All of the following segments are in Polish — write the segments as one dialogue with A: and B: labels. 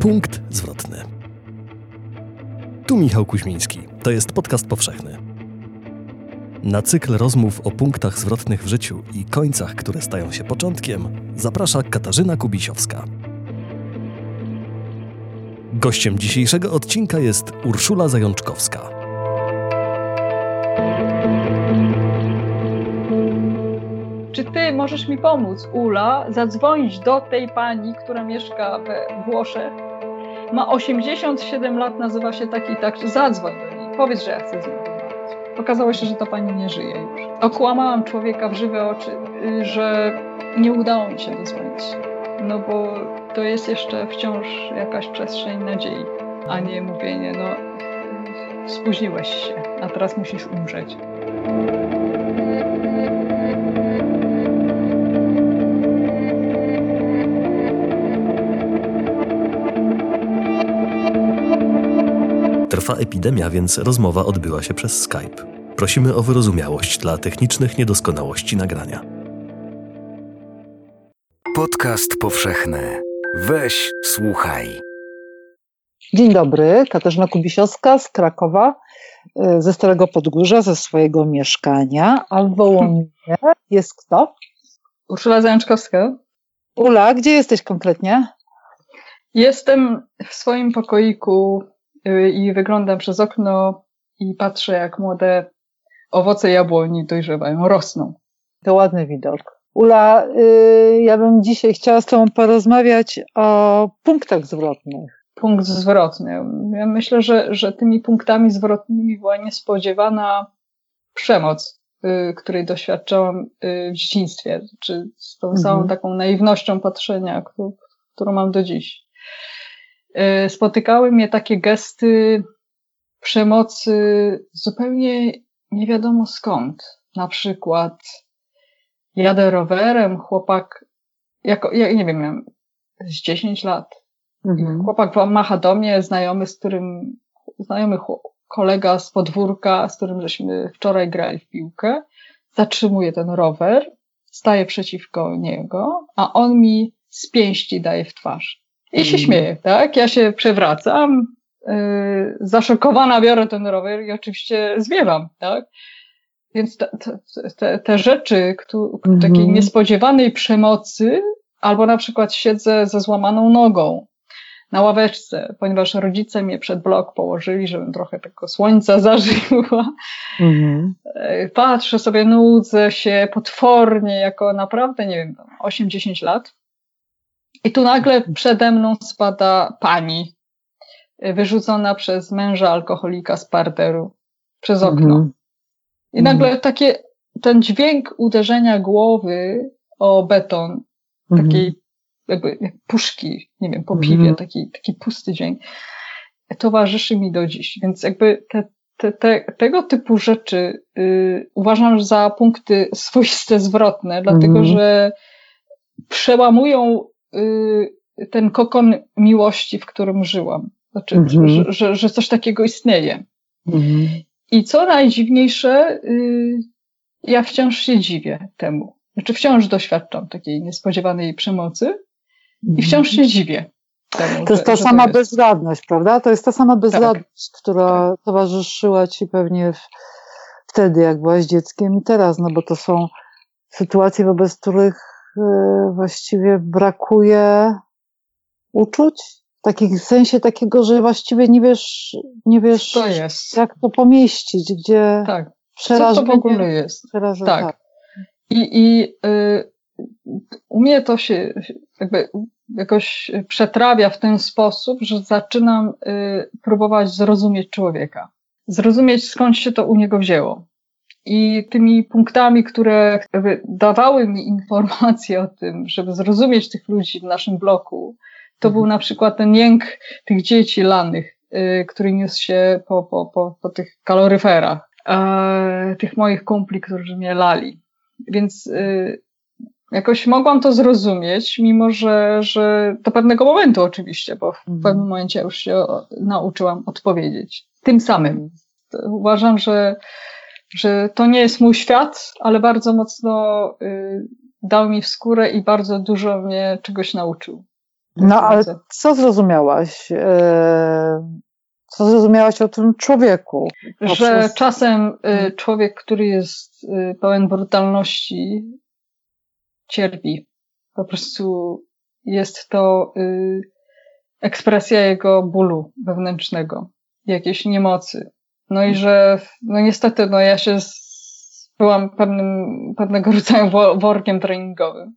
A: Punkt zwrotny. Tu Michał Kuźmiński. To jest podcast powszechny. Na cykl rozmów o punktach zwrotnych w życiu i końcach, które stają się początkiem, zaprasza Katarzyna Kubisiowska. Gościem dzisiejszego odcinka jest Urszula Zajączkowska.
B: Czy ty możesz mi pomóc, Ula, zadzwonić do tej pani, która mieszka we Włoszech? Ma 87 lat, nazywa się tak i tak. Zadzwoń do niej, powiedz, że ja chcę z nią. Okazało się, że ta pani nie żyje już. Okłamałam człowieka w żywe oczy, y, że nie udało mi się dodzwonić. No bo to jest jeszcze wciąż jakaś przestrzeń nadziei, a nie mówienie, no spóźniłeś się, a teraz musisz umrzeć.
A: Trwa epidemia, więc rozmowa odbyła się przez Skype. Prosimy o wyrozumiałość dla technicznych niedoskonałości nagrania.
C: Podcast powszechny. Weź, słuchaj.
D: Dzień dobry, Katarzyna Kubisiowska z Krakowa, y, ze Starego Podgórza, ze swojego mieszkania, a w Wołominie jest kto?
B: Urszula Zajączkowska.
D: Ula, gdzie jesteś konkretnie?
B: Jestem w swoim pokoiku i wyglądam przez okno i patrzę, jak młode owoce jabłoni dojrzewają, rosną.
D: To ładny widok. Ula, y, ja bym dzisiaj chciała z Tobą porozmawiać o punktach zwrotnych.
B: Punkt zwrotny. Ja myślę, że, że tymi punktami zwrotnymi była niespodziewana przemoc, y, której doświadczałam y, w dzieciństwie, czy z tą
D: Mhm.
B: całą taką naiwnością patrzenia, którą, którą mam do dziś. Y, Spotykały mnie takie gesty przemocy zupełnie nie wiadomo skąd. Na przykład jadę rowerem, chłopak, jako, ja nie wiem, miałem z 10 lat.
D: Mhm.
B: Chłopak macha do mnie, znajomy, z którym, znajomy kolega z podwórka, z którym żeśmy wczoraj grali w piłkę, zatrzymuje ten rower, staje przeciwko niego, a on mi z pięści daje w twarz. I się
D: Mhm.
B: śmieje, tak? Ja się przewracam, yy, zaszokowana biorę ten rower i oczywiście zwiewam, tak? Więc te, te, te, rzeczy, któ-
D: Mhm.
B: takiej niespodziewanej przemocy, albo na przykład siedzę ze złamaną nogą na ławeczce, ponieważ rodzice mnie przed blok położyli, żebym trochę tego słońca zażyła.
D: Mhm.
B: E, Patrzę sobie, nudzę się potwornie, jako naprawdę, nie wiem, 8-10 lat. I tu nagle przede mną spada pani, e, wyrzucona przez męża alkoholika z parteru, przez okno.
D: Mhm.
B: I nagle takie, ten dźwięk uderzenia głowy o beton,
D: Mhm.
B: takiej jakby jak puszki, nie wiem, po
D: Mhm.
B: piwie, taki, taki pusty dźwięk, towarzyszy mi do dziś. Więc jakby te, te, te, tego typu rzeczy y, uważam za punkty swoiste zwrotne, dlatego
D: Mhm.
B: że przełamują y, ten kokon miłości, w którym żyłam. Znaczy,
D: Mhm.
B: że, że, że coś takiego istnieje.
D: Mhm.
B: I co najdziwniejsze, y, ja wciąż się dziwię temu. Znaczy wciąż doświadczam takiej niespodziewanej przemocy i wciąż się dziwię temu.
D: To jest ta sama
B: jest. Tak.
D: bezradność, prawda? To jest ta sama bezradność, która towarzyszyła ci pewnie w, wtedy, jak byłaś dzieckiem i teraz, no bo to są sytuacje, wobec których właściwie brakuje uczuć. W takim sensie takiego, że właściwie nie wiesz, nie wiesz,
B: To jest.
D: jak to pomieścić, gdzie
B: Tak. Co to
D: przerażenie,
B: w ogóle jest?
D: przeraża,
B: Tak. I, i y, u mnie to się jakby jakoś przetrawia w ten sposób, że zaczynam y, próbować zrozumieć człowieka. Zrozumieć skąd się to u niego wzięło. I tymi punktami, które dawały mi informacje o tym, żeby zrozumieć tych ludzi w naszym bloku, to był na przykład ten jęk tych dzieci lanych, y, który niósł się po, po, po, po tych kaloryferach, e, tych moich kumpli, którzy mnie lali. Więc y, jakoś mogłam to zrozumieć, mimo że, że do pewnego momentu oczywiście, bo w
D: Mhm.
B: pewnym momencie już się nauczyłam odpowiedzieć. Tym samym. Uważam, że, że to nie jest mój świat, ale bardzo mocno y, dał mi w skórę i bardzo dużo mnie czegoś nauczył.
D: No ale co zrozumiałaś? E, co zrozumiałaś o tym człowieku?
B: Że czasem y, człowiek, który jest y, pełen brutalności, cierpi. Po prostu jest to y, ekspresja jego bólu wewnętrznego, jakiejś niemocy. No i że, no niestety, no ja się z, byłam pewnym, pewnego rodzaju workiem treningowym.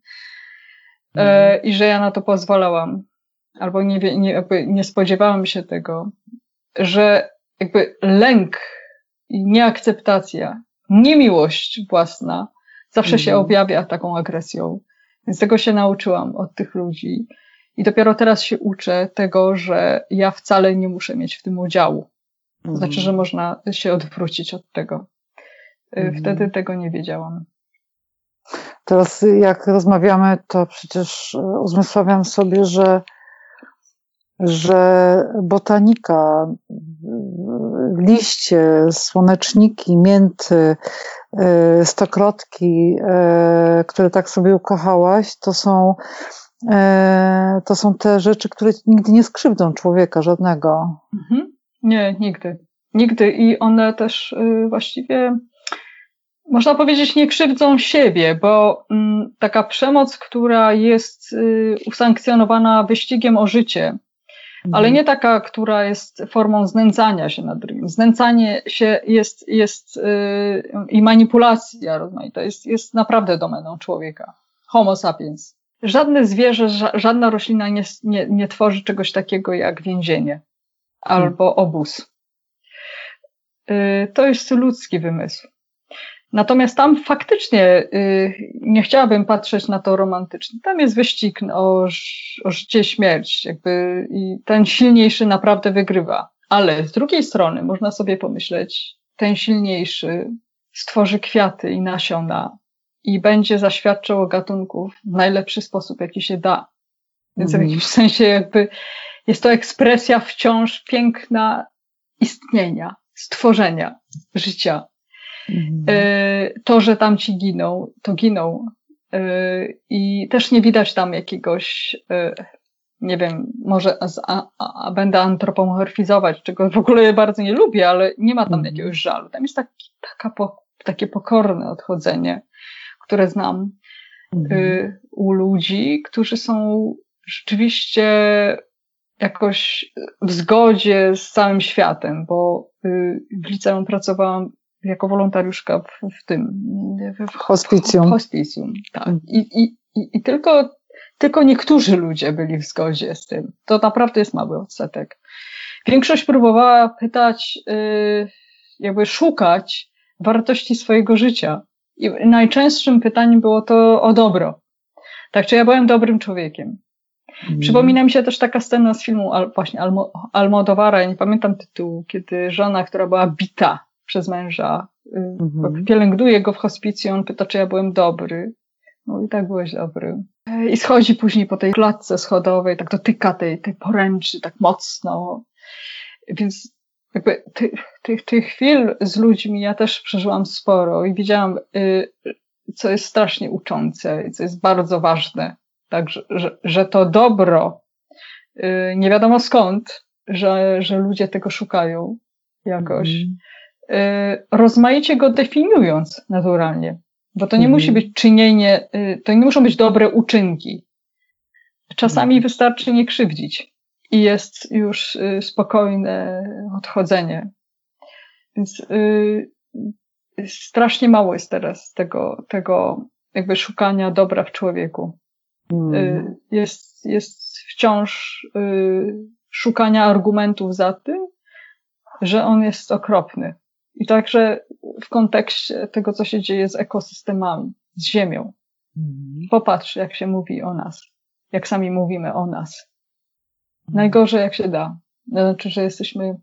B: E, mhm. I że ja na to pozwalałam. Albo nie, nie, nie spodziewałam się tego, że jakby lęk i nieakceptacja, niemiłość własna zawsze się mhm. objawia taką agresją. Więc tego się nauczyłam od tych ludzi. I dopiero teraz się uczę tego, że ja wcale nie muszę mieć w tym udziału. To znaczy, że mhm. można się odwrócić od tego. Y, mhm. Wtedy tego nie wiedziałam.
D: Teraz, jak rozmawiamy, to przecież uzmysławiam sobie, że że botanika, liście, słoneczniki, mięty, stokrotki, które tak sobie ukochałaś, to są, to są te rzeczy, które nigdy nie skrzywdzą człowieka żadnego.
B: Mhm. Nie, nigdy. Nigdy. I one też y, właściwie można powiedzieć, nie krzywdzą siebie, bo mm, taka przemoc, która jest y, usankcjonowana wyścigiem o życie, ale mhm. nie taka, która jest formą znęcania się nad drugim. Znęcanie się jest, jest yy, i manipulacja rozmaita jest, jest naprawdę domeną człowieka. Homo sapiens. Żadne zwierzę, ża żadna roślina nie, nie, nie tworzy czegoś takiego jak więzienie albo mhm. obóz. Yy, to jest ludzki wymysł. Natomiast tam faktycznie y, nie chciałabym patrzeć na to romantycznie. Tam jest wyścig o, o życie, śmierć, jakby i ten silniejszy naprawdę wygrywa. Ale z drugiej strony można sobie pomyśleć, ten silniejszy stworzy kwiaty i nasiona i będzie zaświadczał o gatunku w najlepszy sposób, jaki się da. Więc w jakimś sensie jakby jest to ekspresja wciąż piękna istnienia, stworzenia, życia. Mhm. E, to, że tam ci giną, to giną. E, I też nie widać tam jakiegoś, e, nie wiem, może a, a, będę antropomorfizować, czego w ogóle bardzo nie lubię, ale nie ma tam mhm. jakiegoś żalu. Tam jest taki, taka, takie pokorne odchodzenie, które znam mhm. u ludzi, którzy są rzeczywiście jakoś w zgodzie z całym światem, bo w liceum pracowałam jako wolontariuszka w, w tym,
D: w, w hospicjum.
B: W hospicjum, tak. I, i, i, I tylko, tylko niektórzy ludzie byli w zgodzie z tym. To naprawdę jest mały odsetek. Większość próbowała pytać, yy, jakby szukać wartości swojego życia. I najczęstszym pytaniem było to o dobro. Tak, czy ja byłem dobrym człowiekiem? Mm. Przypomina mi się też taka scena z filmu właśnie Almo, Almodowara, ja nie pamiętam tytułu, kiedy żona, która była bita przez męża. Mhm. Pielęgnuje go w hospicji, on pyta, czy ja byłem dobry. No i tak byłeś dobry. I schodzi później po tej klatce schodowej, tak dotyka tej, tej poręczy tak mocno. Więc jakby tych, tych, tych chwil z ludźmi ja też przeżyłam sporo i widziałam, y, co jest strasznie uczące i co jest bardzo ważne. Tak, że, że, to dobro, y, nie wiadomo skąd, że, że ludzie tego szukają jakoś. Mm. Rozmaicie go definiując naturalnie. Bo to nie mhm. musi być czynienie, y, to nie muszą być dobre uczynki. Czasami mhm. wystarczy nie krzywdzić i jest już spokojne odchodzenie. Więc strasznie mało jest teraz tego, tego jakby szukania dobra w człowieku. Mhm. Jest, jest wciąż szukania argumentów za tym, że on jest okropny. I także w kontekście tego, co się dzieje z ekosystemami, z Ziemią. Mhm. Popatrz, jak się mówi o nas, jak sami mówimy o nas. Mhm. Najgorzej, jak się da. Znaczy, że jesteśmy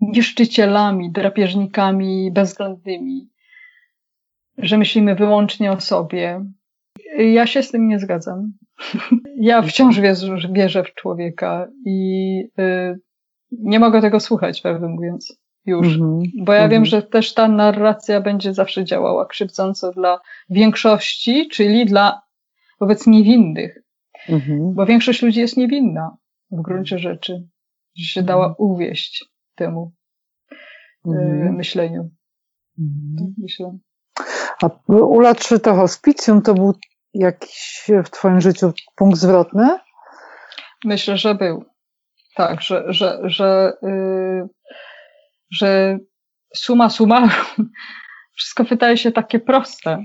B: niszczycielami, drapieżnikami bezwzględnymi, że myślimy wyłącznie o sobie. Ja się z tym nie zgadzam. Ja wciąż wierzę, wierzę w człowieka i y, nie mogę tego słuchać, prawdę mówiąc już. Mm -hmm. Bo ja mm -hmm. wiem, że też ta narracja będzie zawsze działała krzywdząco dla większości, czyli dla wobec niewinnych. Mhm. Bo większość ludzi jest niewinna w gruncie rzeczy, że się dała mhm. uwieść temu mhm. myśleniu. Mhm. Tak myślę.
D: A Ula, czy to hospicjum to był jakiś w Twoim życiu punkt zwrotny?
B: Myślę, że był. Tak, że, że, że, yy, że suma summarum wszystko wydaje się takie proste.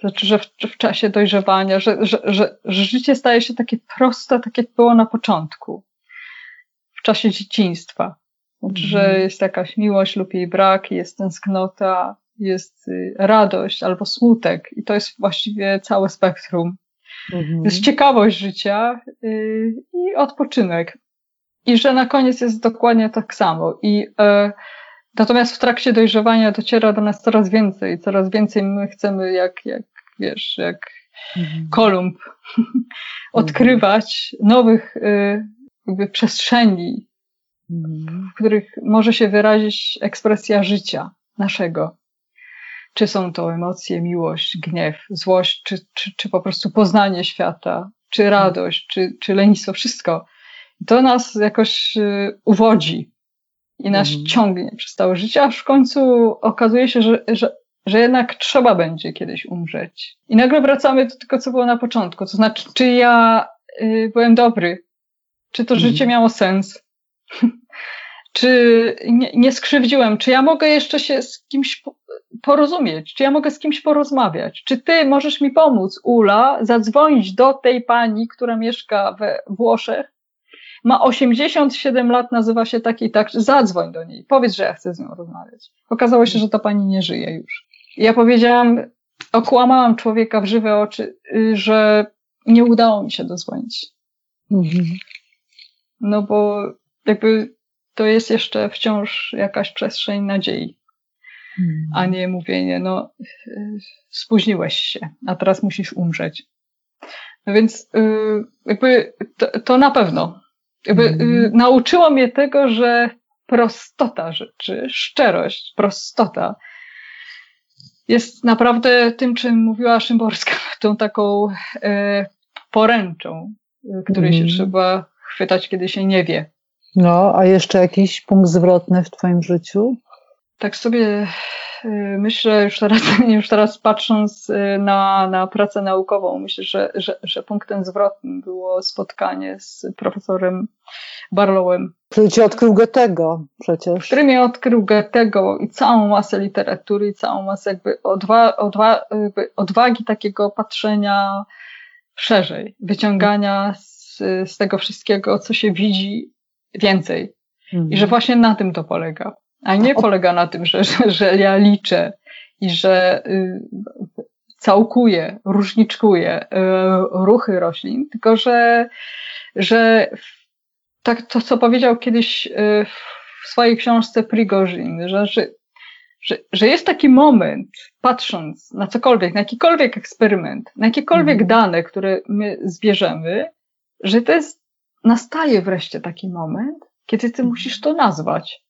B: Znaczy, że w, w czasie dojrzewania, że, że, że, że życie staje się takie proste, tak jak było na początku, w czasie dzieciństwa. Znaczy, mm. że mhm. jest jakaś miłość lub jej brak, jest tęsknota, jest y, radość albo smutek i to jest właściwie całe spektrum. Mhm. Jest ciekawość życia y, i odpoczynek. I że na koniec jest dokładnie tak samo. I e, natomiast w trakcie dojrzewania dociera do nas coraz więcej, coraz więcej my chcemy, jak, jak wiesz, jak mhm. Kolumb, odkrywać nowych y, jakby przestrzeni, mhm. w których może się wyrazić ekspresja życia naszego czy są to emocje, miłość, gniew, złość, czy, czy, czy po prostu poznanie świata, czy radość, czy, czy lenistwo, wszystko. To nas jakoś y, uwodzi i nas mhm. ciągnie przez całe życie, aż w końcu okazuje się, że, że, że jednak trzeba będzie kiedyś umrzeć. I nagle wracamy do tego, co było na początku. To znaczy, czy ja y, byłem dobry? Czy to mhm. życie miało sens? Czy nie, nie skrzywdziłem? Czy ja mogę jeszcze się z kimś porozumieć? Czy ja mogę z kimś porozmawiać? Czy ty możesz mi pomóc, Ula, zadzwonić do tej pani, która mieszka we Włoszech? Ma 87 lat, nazywa się tak i tak, zadzwoń do niej, powiedz, że ja chcę z nią rozmawiać. Okazało się, że ta pani nie żyje już. I ja powiedziałam, okłamałam człowieka w żywe oczy, y, że nie udało mi się dozwonić. Mhm. No bo jakby to jest jeszcze wciąż jakaś przestrzeń nadziei a hmm. nie mówienie, no spóźniłeś się, a teraz musisz umrzeć. No więc y, jakby to, to na pewno. Jakby, y, hmm. nauczyło mnie tego, że prostota rzeczy, szczerość, prostota jest naprawdę tym, czym mówiła Szymborska, tą taką e, poręczą, której się hmm. trzeba chwytać, kiedy się nie wie.
D: No, a jeszcze jakiś punkt zwrotny w Twoim życiu?
B: tak sobie y, myślę, już teraz, już teraz patrząc y, na, na pracę naukową, myślę, że, że, że punktem zwrotnym było spotkanie z profesorem Barlowem.
D: Który ci odkrył Goethego przecież.
B: Który mi odkrył Goethego i całą masę literatury, i całą masę jakby, odwa, odwa, jakby odwagi takiego patrzenia szerzej, wyciągania z, z tego wszystkiego, co się widzi więcej. Mhm. I że właśnie na tym to polega. A nie polega na tym, że, że, że ja liczę i że y, całkuję, różniczkuję y, ruchy roślin, tylko że, że tak to, co powiedział kiedyś y, w swojej książce Prigozhin, że, że, że, że jest taki moment, patrząc na cokolwiek, na jakikolwiek eksperyment, na jakiekolwiek mhm. dane, które my zbierzemy, że to jest, nastaje wreszcie taki moment, kiedy ty musisz to nazwać.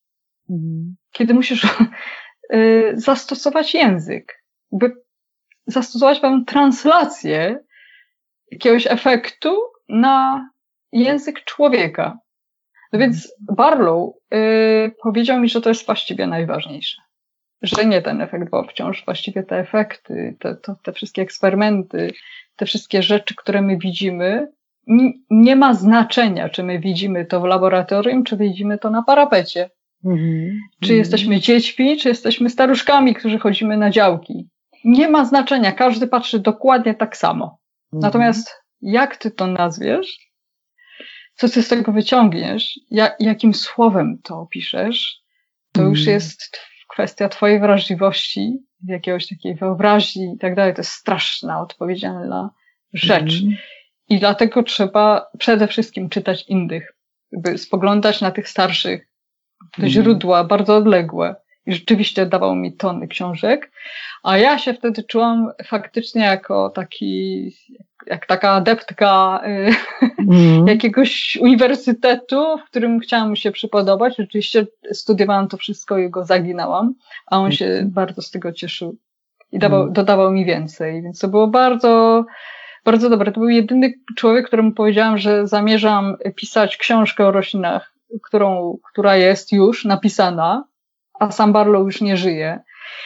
B: Mhm. Kiedy musisz y, zastosować język, by zastosować pewną translację jakiegoś efektu na język człowieka. No więc Barlow y, powiedział mi, że to jest właściwie najważniejsze. Że nie ten efekt, bo wciąż właściwie te efekty, te, to, te wszystkie eksperymenty, te wszystkie rzeczy, które my widzimy, nie ma znaczenia, czy my widzimy to w laboratorium, czy widzimy to na parapecie. Mhm. Czy mhm. jesteśmy dziećmi, czy jesteśmy staruszkami, którzy chodzimy na działki. Nie ma znaczenia, każdy patrzy dokładnie tak samo. Mhm. Natomiast jak ty to nazwiesz, co ty z tego wyciągniesz, jak, jakim słowem to opiszesz, to już mhm. jest kwestia twojej wrażliwości, jakiegoś takiej wyobraźni i tak dalej. To jest straszna, odpowiedzialna rzecz. Mhm. I dlatego trzeba przede wszystkim czytać innych, by spoglądać na tych starszych, te mhm. źródła bardzo odległe. I rzeczywiście dawał mi tony książek, a ja się wtedy czułam faktycznie jako taki, jak taka adeptka mm. jakiegoś uniwersytetu, w którym chciałam się przypodobać. Rzeczywiście studiowałam to wszystko i go zaginałam, a on się mm. bardzo z tego cieszył i dawał, mm. dodawał mi więcej. Więc to było bardzo, bardzo dobre. To był jedyny człowiek, któremu powiedziałam, że zamierzam pisać książkę o roślinach, którą, która jest już napisana, a sam Barlow już nie żyje.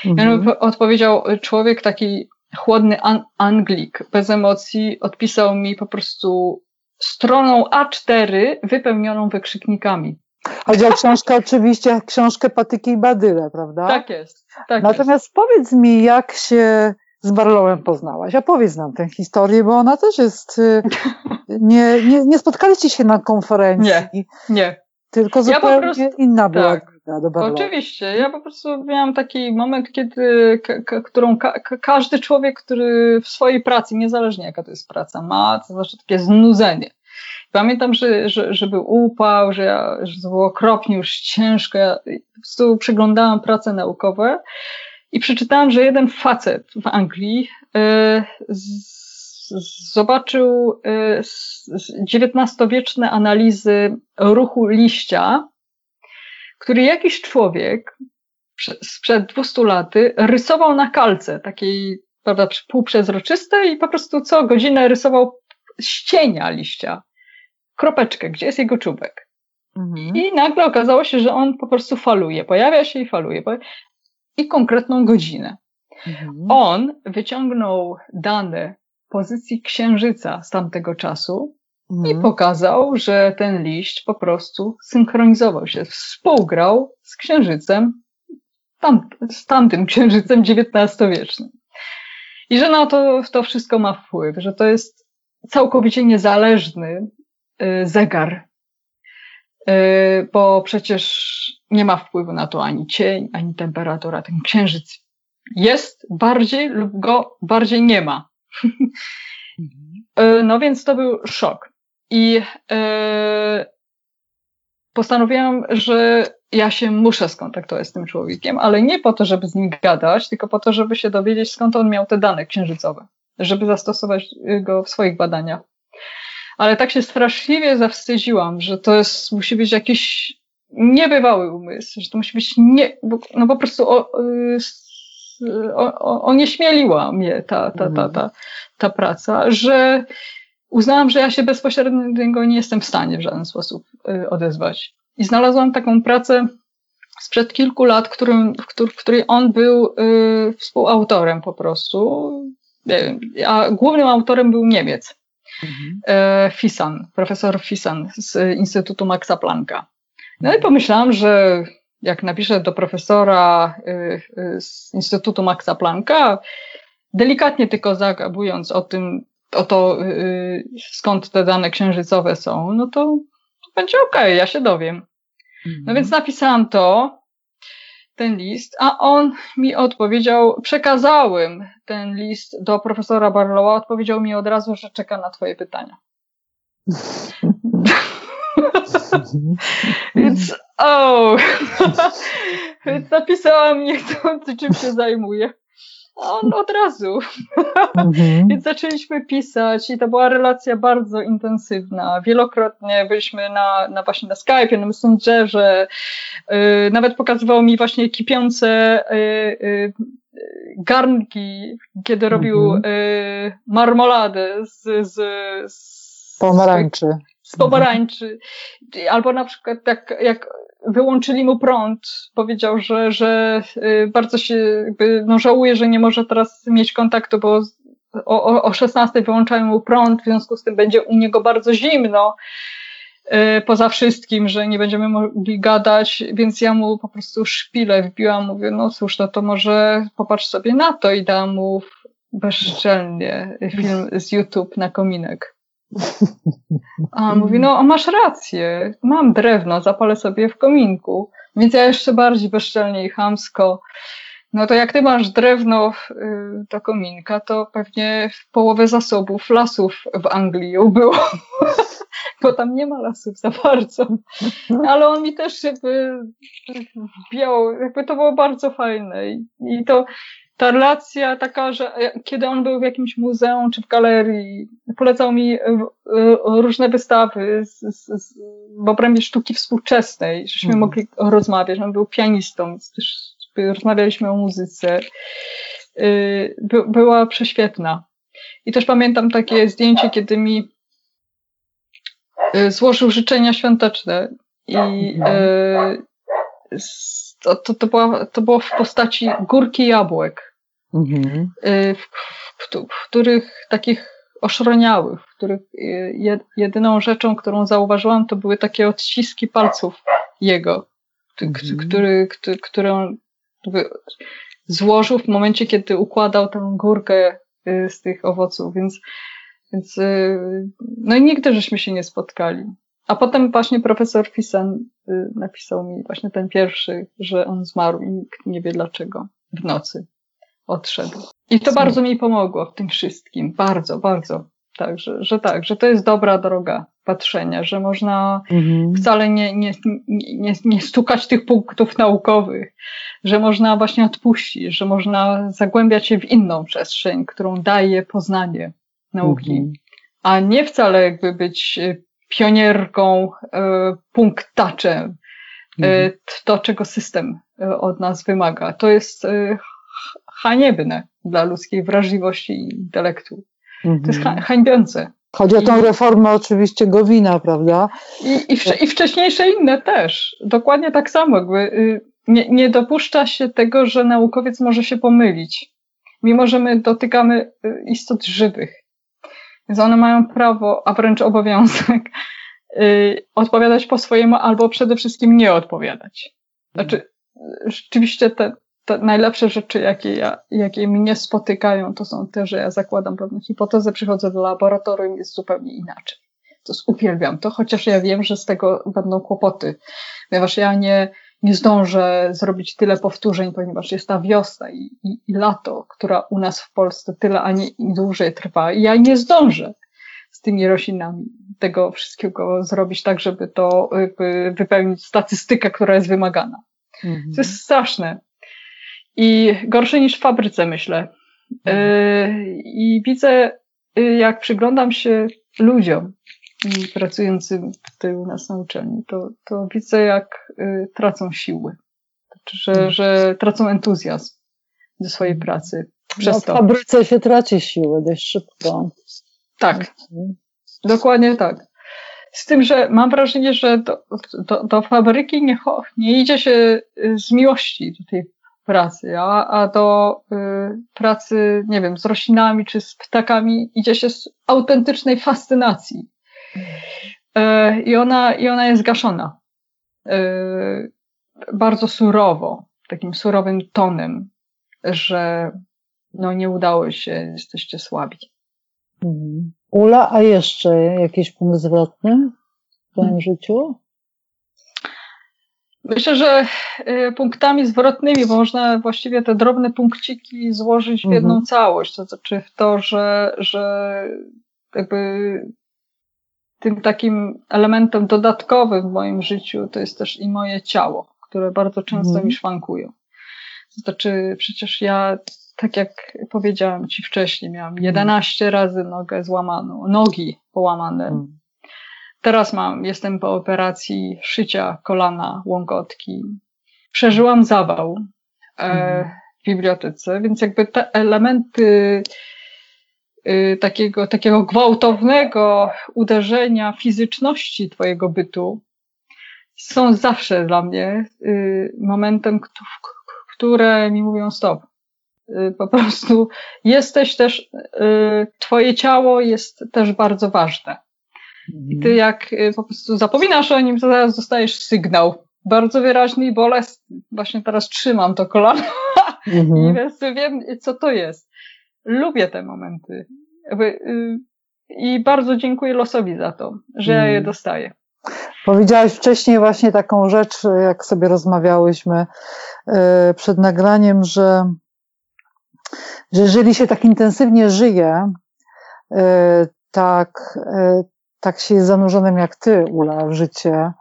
B: Mhm. I on odpowiedział, człowiek taki chłodny an Anglik, bez emocji, odpisał mi po prostu stroną A4 wypełnioną wykrzyknikami.
D: Chodzi o książkę oczywiście, książkę Patyki i Badyle, prawda?
B: Tak jest. Tak
D: Natomiast
B: jest.
D: powiedz mi, jak się z Barlowem poznałaś? Opowiedz nam tę historię, bo ona też jest... Y, nie, nie, nie spotkaliście się na konferencji.
B: Nie, nie.
D: Tylko zupełnie ja prostu, inna była tak.
B: Oczywiście. Ja po prostu miałam taki moment, kiedy, którą ka każdy człowiek, który w swojej pracy, niezależnie jaka to jest praca, ma, to znaczy takie znudzenie. Pamiętam, że, że, że był upał, że, ja, że było okropnie już ciężko. Ja po prostu przeglądałam prace naukowe i przeczytałam, że jeden facet w Anglii y, z, zobaczył XIX-wieczne y, analizy ruchu liścia, który jakiś człowiek sprzed 200 laty rysował na kalce, takiej prawda, półprzezroczystej i po prostu co godzinę rysował ścienia liścia kropeczkę, gdzie jest jego czubek. Mhm. I nagle okazało się, że on po prostu faluje, pojawia się i faluje. I konkretną godzinę. Mhm. On wyciągnął dane pozycji księżyca z tamtego czasu mhm. i pokazał, że ten liść po prostu synchronizował się, współgrał z księżycem, tam, z tamtym księżycem XIX-wiecznym. I że na to, to wszystko ma wpływ, że to jest całkowicie niezależny Y, zegar, bo przecież nie ma wpływu na to ani cień, ani temperatura. Ten księżyc jest bardziej lub go bardziej nie ma. Y, no więc to był szok. I postanowiłam, że ja się muszę skontaktować z tym człowiekiem, ale nie po to, żeby z nim gadać, tylko po to, żeby się dowiedzieć, skąd on miał te dane księżycowe, żeby zastosować go w swoich badaniach ale tak się straszliwie zawstydziłam, że to jest, musi być jakiś niebywały umysł, że to musi być nie, bo, no po prostu o, o, o, onieśmieliła mnie ta, ta, ta, ta, ta praca, że uznałam, że ja się bezpośrednio nie jestem w stanie w żaden sposób y, odezwać. I znalazłam taką pracę sprzed kilku lat, którym, w której on był y, współautorem po prostu, a głównym autorem był Niemiec. Mhm. E, Fisan, profesor Fisan z Instytutu Maxa Plancka. No i pomyślałam, że jak napiszę do profesora e, e, z Instytutu Maxa Plancka, delikatnie tylko zagabując o tym, o to, skąd te dane księżycowe są, no to, będzie okej, okay, ja się dowiem. No mhm. więc napisałam to, ten list, a on mi odpowiedział, przekazałem ten list do profesora Barlowa, odpowiedział mi od razu, że czeka na twoje pytania. Więc, o, więc napisałam niechcący, czym się zajmuje. On od razu. Mhm. Więc zaczęliśmy pisać i to była relacja bardzo intensywna. Wielokrotnie byliśmy na, na właśnie na Skype'ie, na Messengerze. Yy, nawet pokazywał mi właśnie kipiące yy, yy, garnki, kiedy robił mhm. Y, marmoladę z, z, z
D: pomarańczy.
B: Z pomarańczy. Albo na przykład tak jak wyłączyli mu prąd. Powiedział, że, że y, bardzo się jakby, no żałuje, że nie może teraz mieć kontaktu, bo o, o 16 wyłączają mu prąd, w związku z tym będzie u niego bardzo zimno. Y, poza wszystkim, że nie będziemy mogli gadać, więc ja mu po prostu szpilę wbiłam, mówię, no cóż, no to może popatrz sobie na to i dam mu bezczelnie film z YouTube na kominek. A on mówi, no masz rację, mam drewno, zapalę sobie w kominku. Więc ja jeszcze bardziej bezczelnie i chamsko. No to jak ty masz drewno y, do kominka, to pewnie w połowę zasobów lasów w Anglii było. Bo tam nie ma lasów za bardzo. Ale on mi też jakby wbiał, jakby to było bardzo fajne. I to ta relacja taka, że kiedy on był w jakimś muzeum czy w galerii, polecał mi e, e, różne wystawy z, z, z, w obrębie sztuki współczesnej, żeśmy mm. mogli rozmawiać. On był pianistą, więc też rozmawialiśmy o muzyce. E, by, była prześwietna. I też pamiętam takie zdjęcie, kiedy mi złożył życzenia świąteczne i mhm. To, to, to, była, to było w postaci górki jabłek, mhm. w, w, w, których takich oszroniałych, w których jedyną rzeczą, którą zauważyłam, to były takie odciski palców jego, mhm. który, który, którą złożył w momencie, kiedy układał tę górkę y, z tych owoców, więc, więc y, no i nigdy żeśmy się nie spotkali. A potem właśnie profesor Fisan y, napisał mi właśnie ten pierwszy, że on zmarł i nikt nie wie dlaczego w nocy odszedł. I to bardzo mi pomogło w tym wszystkim. Bardzo, bardzo. Tak, że, że tak, że to jest dobra droga patrzenia, że można mhm. wcale nie, nie, nie, nie stukać tych punktów naukowych, że można właśnie odpuścić, że można zagłębiać się w inną przestrzeń, którą daje poznanie nauki, mhm. a nie wcale jakby być e, pionierką, e, punktaczem, e, mhm. to czego system e, od nas wymaga. To jest haniebne dla ludzkiej wrażliwości i intelektu. Mhm. To jest mhm. hańbiące.
D: Chodzi o tą reformę oczywiście Gowina, prawda?
B: I, i, wcze, i wcześniejsze inne też. Dokładnie tak samo. Jakby, y, nie, nie dopuszcza się tego, że naukowiec może się pomylić. Mimo, że my dotykamy y, istot żywych. Więc one mają prawo, a wręcz obowiązek, y, odpowiadać po swojemu albo przede wszystkim nie odpowiadać. Znaczy, rzeczywiście te, te najlepsze rzeczy, jakie, ja, jakie mnie spotykają, to są te, że ja zakładam pewną hipotezę, przychodzę do laboratorium jest zupełnie inaczej. To uwielbiam to, chociaż ja wiem, że z tego będą kłopoty, ponieważ ja nie, nie zdążę zrobić tyle powtórzeń, ponieważ jest ta wiosna i, i, i lato, która u nas w Polsce tyle, a nie dłużej trwa i ja nie zdążę z tymi roślinami tego wszystkiego zrobić tak, żeby to jakby wypełnić statystykę, która jest wymagana. Mhm. To jest straszne i gorsze niż w fabryce, myślę. Mhm. I widzę, y, jak przyglądam się ludziom pracującym tutaj u nas na uczelni, to, to widzę, jak y, tracą siły. Znaczy, że, mhm. że tracą entuzjazm do swojej mhm. pracy.
D: Przez no, w fabryce się traci siły dość szybko.
B: Tak. Dokładnie tak. Z tym, że mam wrażenie, że do, do, do fabryki nie, nie idzie się z miłości do tej pracy, a, a do y, pracy, nie wiem, z roślinami czy z ptakami idzie się z autentycznej fascynacji. Y, I ona, i ona jest gaszona. Y, bardzo surowo, takim surowym tonem, że no nie udało się, jesteście słabi.
D: Mhm. Ula, a jeszcze jakiś punkt zwrotny w Twoim hmm. życiu?
B: Myślę, że y, punktami zwrotnymi można właściwie te drobne punkciki złożyć w jedną mhm. całość. To znaczy w to, że, że jakby tym takim elementem dodatkowym w moim życiu to jest też i moje ciało, które bardzo często mhm. mi szwankują. To znaczy przecież ja, tak jak powiedziałam Ci wcześniej, miałam 11 mhm. razy nogę złamaną, nogi połamane. Mhm. Teraz mam, jestem po operacji szycia kolana, łąkotki. Przeżyłam zawał e, mhm. w bibliotece, więc jakby te elementy takiego, takiego gwałtownego uderzenia fizyczności twojego bytu są zawsze dla mnie y, momentem, które mi mówią stop. Y, po prostu jesteś też, twoje ciało jest też bardzo ważne. I ty jak y, po prostu zapominasz o nim, to zaraz dostajesz sygnał. Bardzo wyraźny i bolesny. Właśnie teraz trzymam to kolano mhm. i więc wiem, co to jest. Lubię te momenty. Y, I bardzo dziękuję losowi za to, że ja je mhm. dostaję.
D: Powiedziałaś wcześniej właśnie taką rzecz, jak sobie rozmawiałyśmy y, przed nagraniem, że, że jeżeli się tak intensywnie żyje, tak, tak się jest zanurzonym jak ty, Ula, w życie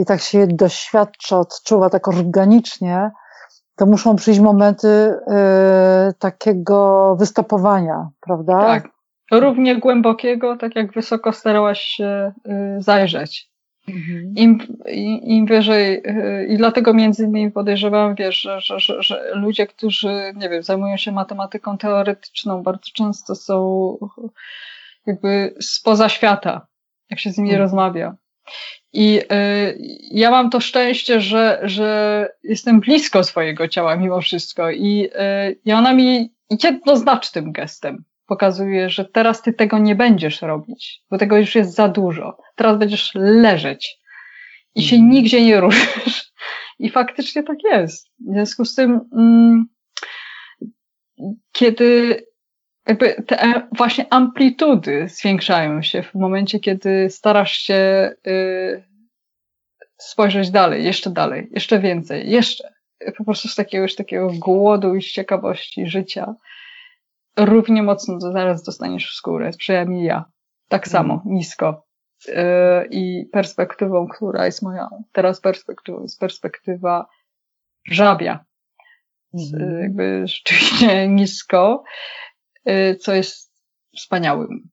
D: i tak się doświadcza, odczuwa tak organicznie, to muszą przyjść momenty yy, takiego wystopowania, prawda?
B: Tak. Równie głębokiego, tak jak wysoko starałaś się yy, zajrzeć. Mhm. Im, Im wyżej, y, i dlatego między innymi podejrzewam, wiesz, że, że, że, że, ludzie, którzy, nie wiem, zajmują się matematyką teoretyczną, bardzo często są jakby spoza świata, jak się z nimi mhm. rozmawia. I y, ja mam to szczęście, że, że jestem blisko swojego ciała mimo wszystko. I, y, i ona mi jednoznacznym gestem pokazuje, że teraz ty tego nie będziesz robić, bo tego już jest za dużo. Teraz będziesz leżeć i się mhm. nigdzie nie ruszysz. I faktycznie tak jest. W związku z tym, mm, kiedy jakby te właśnie amplitudy zwiększają się w momencie, kiedy starasz się y, spojrzeć dalej, jeszcze dalej, jeszcze więcej, jeszcze. Po prostu z takiego już takiego głodu i z ciekawości życia równie mocno zaraz dostaniesz w skórę, przynajmniej ja. Tak samo, mm. nisko. Y, I perspektywą, która jest moją teraz perspektywą, jest perspektywa żabia. Mm. Jakby rzeczywiście nisko, co jest wspaniałym.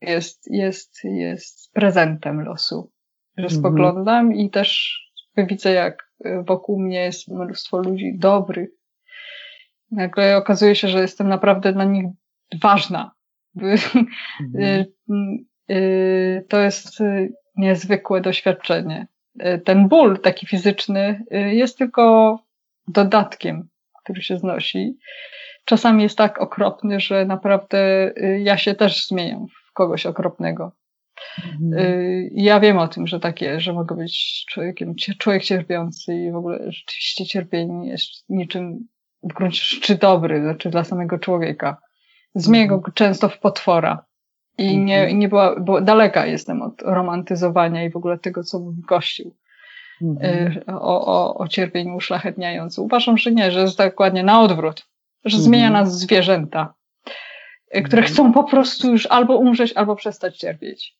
B: Jest, jest, jest prezentem losu. Że mm. spoglądam i też widzę, jak wokół mnie jest mnóstwo ludzi dobrych, nagle okazuje się, że jestem naprawdę dla nich ważna. Mhm. Y, y, to jest y, niezwykłe doświadczenie. Ten ból taki fizyczny jest tylko dodatkiem, który się znosi. Czasami jest tak okropny, że naprawdę ja się też zmieniam w kogoś okropnego. Mhm. Ja wiem o tym, że takie, że mogę być człowiekiem, człowiek cierpiący i w ogóle rzeczywiście cierpienie jest niczym w gruncie rzeczy dobry, znaczy dla samego człowieka. Zmienię go mhm. często w potwora. I nie, mhm. nie była, bo daleka jestem od romantyzowania i w ogóle tego, co mówi Kościół. Mhm. Y, o, o, o cierpieniu uszlachetniającym. Uważam, że nie, że jest dokładnie na odwrót. Że zmienia nas zwierzęta, y, które chcą po prostu już albo umrzeć, albo przestać cierpieć.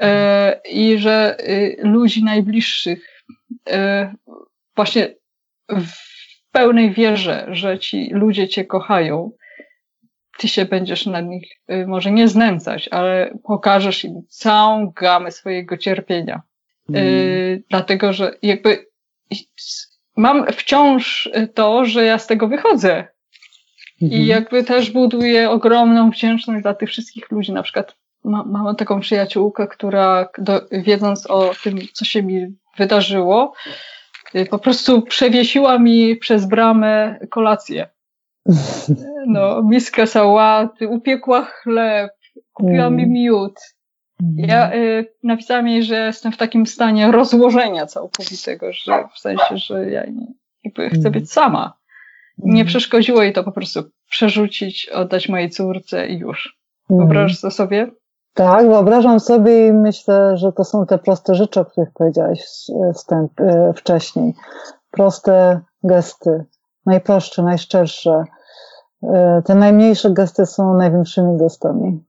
B: Y, I że ludzi najbliższych właśnie w pełnej wierze, że ci ludzie cię kochają, ty się będziesz nad nich y, może nie znęcać, ale pokażesz im całą gamę swojego cierpienia. Mm. Y, dlatego, że jakby mam wciąż to, że ja z tego wychodzę. Mm -hmm. I mhm. jakby też buduję ogromną wdzięczność dla tych wszystkich ludzi. Na przykład ma, mam taką przyjaciółkę, która do, wiedząc o tym, co się mi wydarzyło, Y, po prostu przewiesiła mi przez bramę kolację. No, miskę sałaty, upiekła chleb, kupiła mi mm. miód. Ja y, napisałam jej, że jestem w takim stanie rozłożenia całkowitego, że w sensie, że ja nie, jakby chcę być sama. Nie mm. przeszkodziło jej to po prostu przerzucić, oddać mojej córce i już. Mm. Wyobrażasz to sobie?
D: Tak, wyobrażam sobie i myślę, że to są te proste rzeczy, o których powiedziałeś wstęp, e, wcześniej. Proste gesty, najprostsze, najszczersze. E, te najmniejsze gesty są największymi gestami.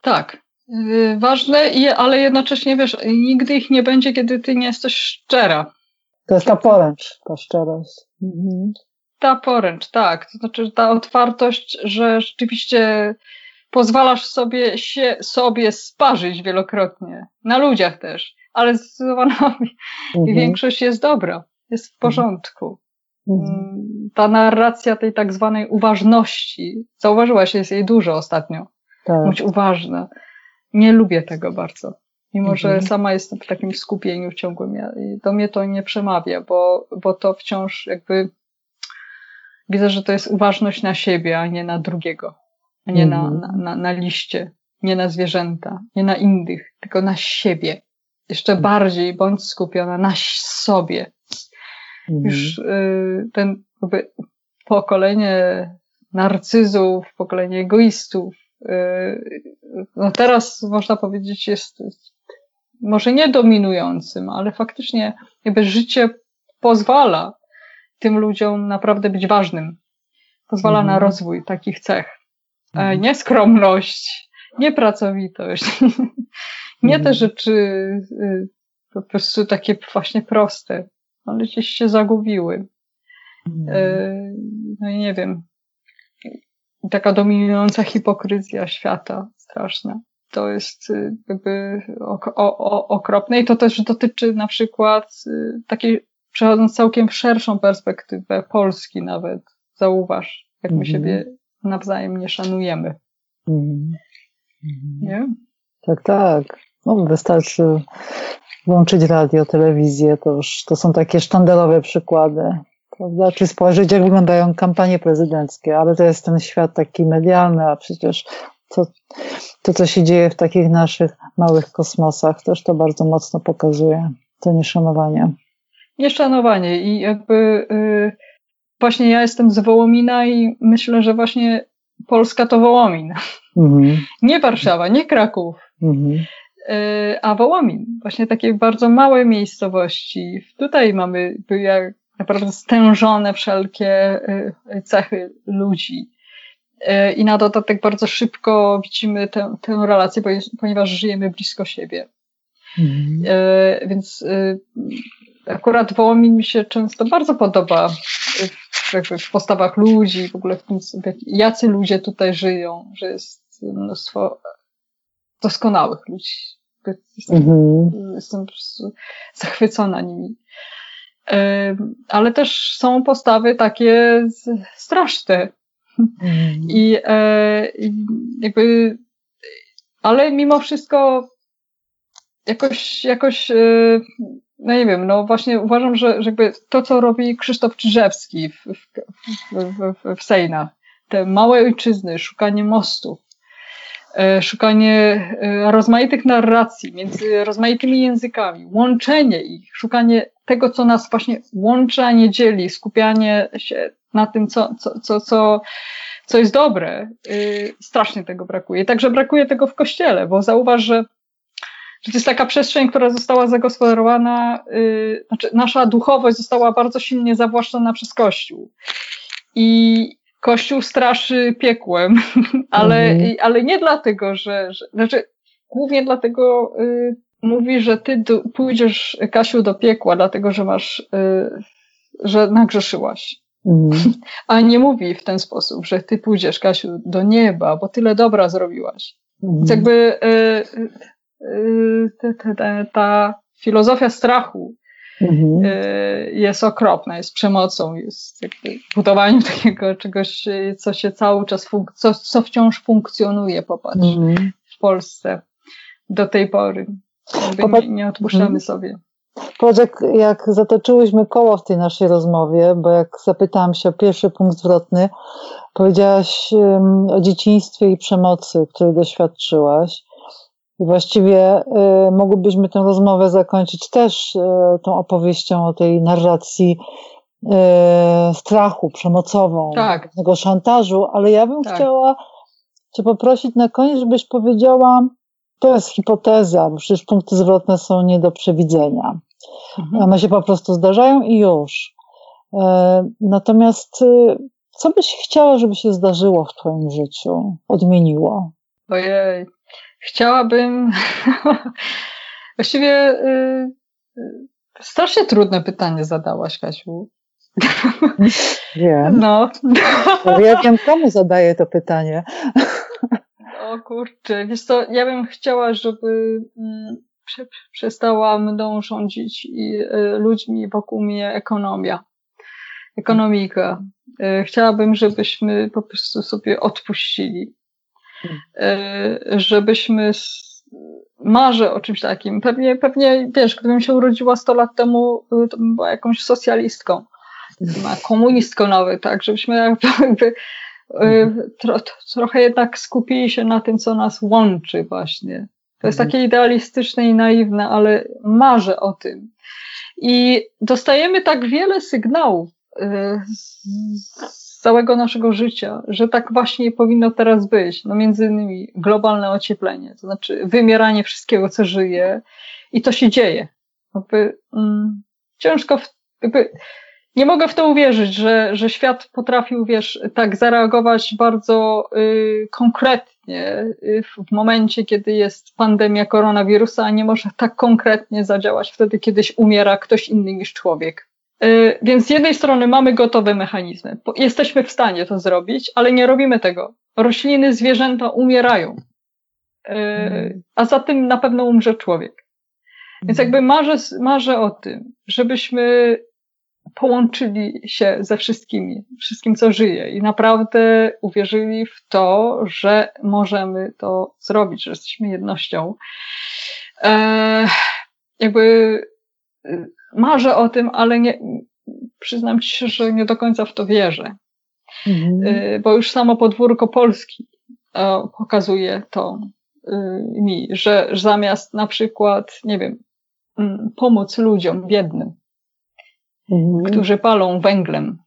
B: Tak, y, ważne, ale jednocześnie wiesz, nigdy ich nie będzie, kiedy ty nie jesteś szczera.
D: To jest ta poręcz, ta szczerość. Mhm.
B: Ta poręcz, tak. To znaczy ta otwartość, że rzeczywiście pozwalasz sobie się sobie sparzyć wielokrotnie. Na ludziach też. Ale zdecydowanie mhm. większość jest dobra. Jest w porządku. Mhm. Mm, ta narracja tej tak zwanej uważności, zauważyłaś, jest jej dużo ostatnio. Tak. Bądź uważna. Nie lubię tego bardzo. Mimo, że mhm. sama jestem w takim skupieniu ciągłym. Do mnie to nie przemawia, bo, bo to wciąż jakby widzę, że to jest uważność na siebie, a nie na drugiego nie na, mhm. na, na, na liście, nie na zwierzęta, nie na innych, tylko na siebie. Jeszcze mhm. bardziej bądź skupiona na sobie. Mhm. Już y, ten jakby pokolenie narcyzów, pokolenie egoistów, y, no teraz można powiedzieć jest może nie dominującym, ale faktycznie jakby życie pozwala tym ludziom naprawdę być ważnym. Pozwala na rozwój takich cech. E, mhm. nie skromność, nie pracowitość, nie te mhm. rzeczy y, po prostu takie właśnie proste, ale gdzieś się zagubiły. E, mhm. No i nie wiem, taka dominująca hipokryzja świata straszna. to jest y, jakby okropne i to też dotyczy na przykład y, takiej, przechodząc całkiem w szerszą perspektywę Polski nawet, zauważ, jak my mm siebie nawzajem nie szanujemy. Mm -hmm. Nie?
D: Tak, tak. No, wystarczy włączyć radio, telewizję, to już to są takie sztandarowe przykłady. Prawda? Czy spojrzeć, jak wyglądają kampanie prezydenckie, ale to jest ten świat taki medialny, a przecież to, to, co się dzieje w takich naszych małych kosmosach, też to bardzo mocno pokazuje, to nieszanowanie.
B: Nieszanowanie i jakby yy, właśnie ja jestem z Wołomina i myślę, że właśnie Polska to Wołomin. Mhm. Nie Warszawa, nie Kraków. Mhm. Yy, a Wołomin, właśnie takie bardzo małe miejscowości. Tutaj mamy jak naprawdę stężone wszelkie yy, cechy ludzi. I na dodatek bardzo szybko widzimy tę, tę relację, ponieważ żyjemy blisko siebie. Mhm. Więc akurat Wołomin mi się często bardzo podoba jakby w postawach ludzi, w ogóle w tym, jacy ludzie tutaj żyją, że jest mnóstwo doskonałych ludzi. Jestem, mhm. jestem zachwycona nimi. Ale też są postawy takie straszne. I, e, jakby, ale mimo wszystko jakoś, jakoś, e, no nie wiem, no właśnie uważam, że, że jakby to, co robi Krzysztof Czyżewski w, w, w, w, te małe ojczyzny, szukanie mostów, e, szukanie e, rozmaitych narracji między rozmaitymi językami, łączenie ich, szukanie tego, co nas właśnie łączy, a nie dzieli, skupianie się na tym, co, co, co, co, co jest dobre. Yy, strasznie tego brakuje. Także brakuje tego w kościele, bo zauważ, że, że to jest taka przestrzeń, która została zagospodarowana, yy, znaczy nasza duchowość została bardzo silnie zawłaszczona przez Kościół. I Kościół straszy piekłem, ale, mhm. ale nie dlatego, że, że znaczy, głównie dlatego yy, mówi, że ty do, pójdziesz, Kasiu, do piekła, dlatego że masz, yy, że nagrzeszyłaś. Mm. A nie mówi w ten sposób, że ty pójdziesz, Kasiu, do nieba, bo tyle dobra zrobiłaś. Mm. Więc jakby y, y, ta, ta filozofia strachu mm. y, jest okropna, jest przemocą, jest budowaniem takiego czegoś, co się cały czas, co, co wciąż funkcjonuje, popatrz, mhm. w Polsce do tej pory. nie, nie odpuszczamy mhm. sobie.
D: Popatrz, jak, jak zatoczyłyśmy koło w tej naszej rozmowie, bo jak zapytałam się o pierwszy punkt zwrotny, powiedziałaś um, o dzieciństwie i przemocy, której doświadczyłaś. I właściwie y, mogłybyśmy tę rozmowę zakończyć też y, tą opowieścią o tej narracji y, strachu przemocową, tak. tego szantażu, ale ja bym tak. chciała Cię poprosić na koniec, żebyś powiedziała, to jest hipoteza, bo przecież punkty zwrotne są nie do przewidzenia. Mhm. One się po prostu zdarzają i już. E, natomiast y, co byś chciała, żeby się zdarzyło w Twoim życiu, odmieniło?
B: Ojej, chciałabym. Właściwie y, y, strasznie trudne pytanie zadałaś, Kasiu.
D: Wiem. No. Ja wiem, komu zadaję to pytanie.
B: O kurczę, wiesz co, ja bym chciała, żeby prze, przestała mną rządzić i y, ludźmi wokół mnie ekonomia, ekonomika. Y, chciałabym, żebyśmy po prostu sobie odpuścili. Y, żebyśmy marzę o czymś takim. Pewnie, pewnie, wiesz, gdybym się urodziła 100 lat temu, to bym była jakąś socjalistką, komunistką nawet, tak, żebyśmy jakby Y, tro, trochę jednak skupili się na tym, co nas łączy właśnie. To jest mhm. takie idealistyczne i naiwne, ale marzę o tym. I dostajemy tak wiele sygnałów y, z całego naszego życia, że tak właśnie powinno teraz być. No między innymi globalne ocieplenie, to znaczy wymieranie wszystkiego, co żyje i to się dzieje. Jakby, mm, ciężko, w, jakby, nie mogę w to uwierzyć, że, że świat potrafił, wiesz, tak zareagować bardzo y, konkretnie y, w momencie, kiedy jest pandemia koronawirusa, a nie może tak konkretnie zadziałać wtedy, kiedyś umiera ktoś inny niż człowiek. Y, więc z jednej strony mamy gotowe mechanizmy, jesteśmy w stanie to zrobić, ale nie robimy tego. Rośliny, zwierzęta umierają. yy, a za tym na pewno umrze człowiek. Więc jakby marzę, marzę o tym, żebyśmy połączyli się ze wszystkimi, wszystkim, co żyje i naprawdę uwierzyli w to, że możemy to zrobić, że jesteśmy jednością. E, jakby y, marzę o tym, ale nie, przyznam ci się, że nie do końca w to wierzę. Mhm. Y, bo już samo podwórko Polski pokazuje to y, mi, że zamiast na przykład, nie wiem, mm, pomóc ludziom biednym, mhm. którzy palą węglem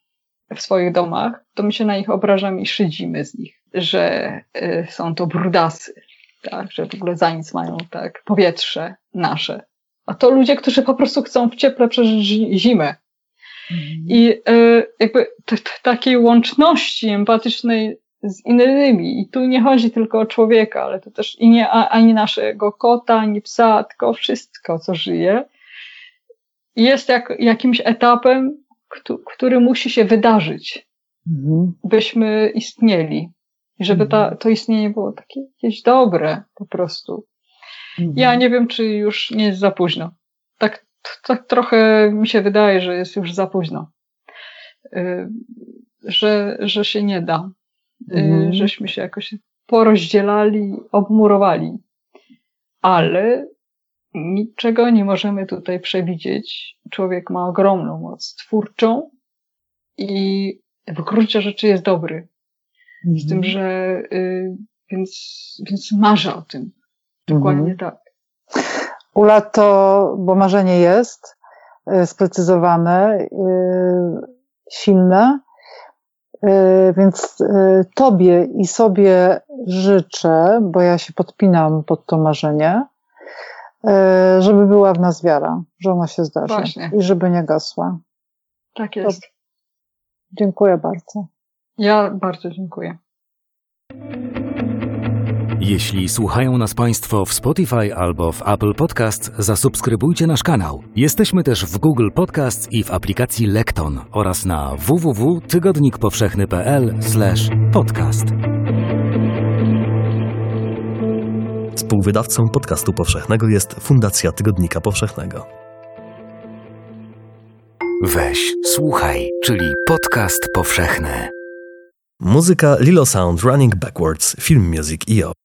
B: w swoich domach, to my się na nich obrażamy i szydzimy z nich, że y, są to brudasy, tak, że w ogóle za nic mają tak powietrze nasze. A to ludzie, którzy po prostu chcą w cieple przeżyć zimę. Mhm. I y, jakby takiej łączności empatycznej z innymi. I tu nie chodzi tylko o człowieka, ale to też i nie ani naszego kota, ani psa, tylko wszystko, co żyje jest jak, jakimś etapem, który musi się wydarzyć, mhm. byśmy istnieli. I żeby ta, mhm. to istnienie było takie jakieś dobre po prostu. Mhm. Ja nie wiem, czy już nie jest za późno. Tak, tak trochę mi się wydaje, że jest już za późno. Y, że, że się nie da. Y, mhm. Żeśmy się jakoś porozdzielali, obmurowali. Ale niczego nie możemy tutaj przewidzieć. Człowiek ma ogromną moc twórczą i w gruncie rzeczy jest dobry. Mhm. Z tym, mhm. że y, więc, więc marzę o tym. Dokładnie mhm. tak.
D: Ula to, bo marzenie jest y, sprecyzowane, y, silne, y, więc Tobie i sobie życzę, bo ja się podpinam pod to marzenie, żeby była w nas wiara, że ona się zdarzy Właśnie. i żeby nie gasła.
B: Tak jest. To...
D: Dziękuję bardzo.
B: Ja bardzo dziękuję.
C: Jeśli słuchają nas Państwo w Spotify albo w Apple Podcast, zasubskrybujcie nasz kanał. Jesteśmy też w Google Podcast i w aplikacji Lekton oraz na www.tygodnikpowszechny.pl/podcast.
A: Współwydawcą podcastu powszechnego jest Fundacja Tygodnika Powszechnego.
C: Weź, słuchaj, czyli podcast powszechny.
A: Muzyka Lilo Sound Running Backwards, Film Music IO.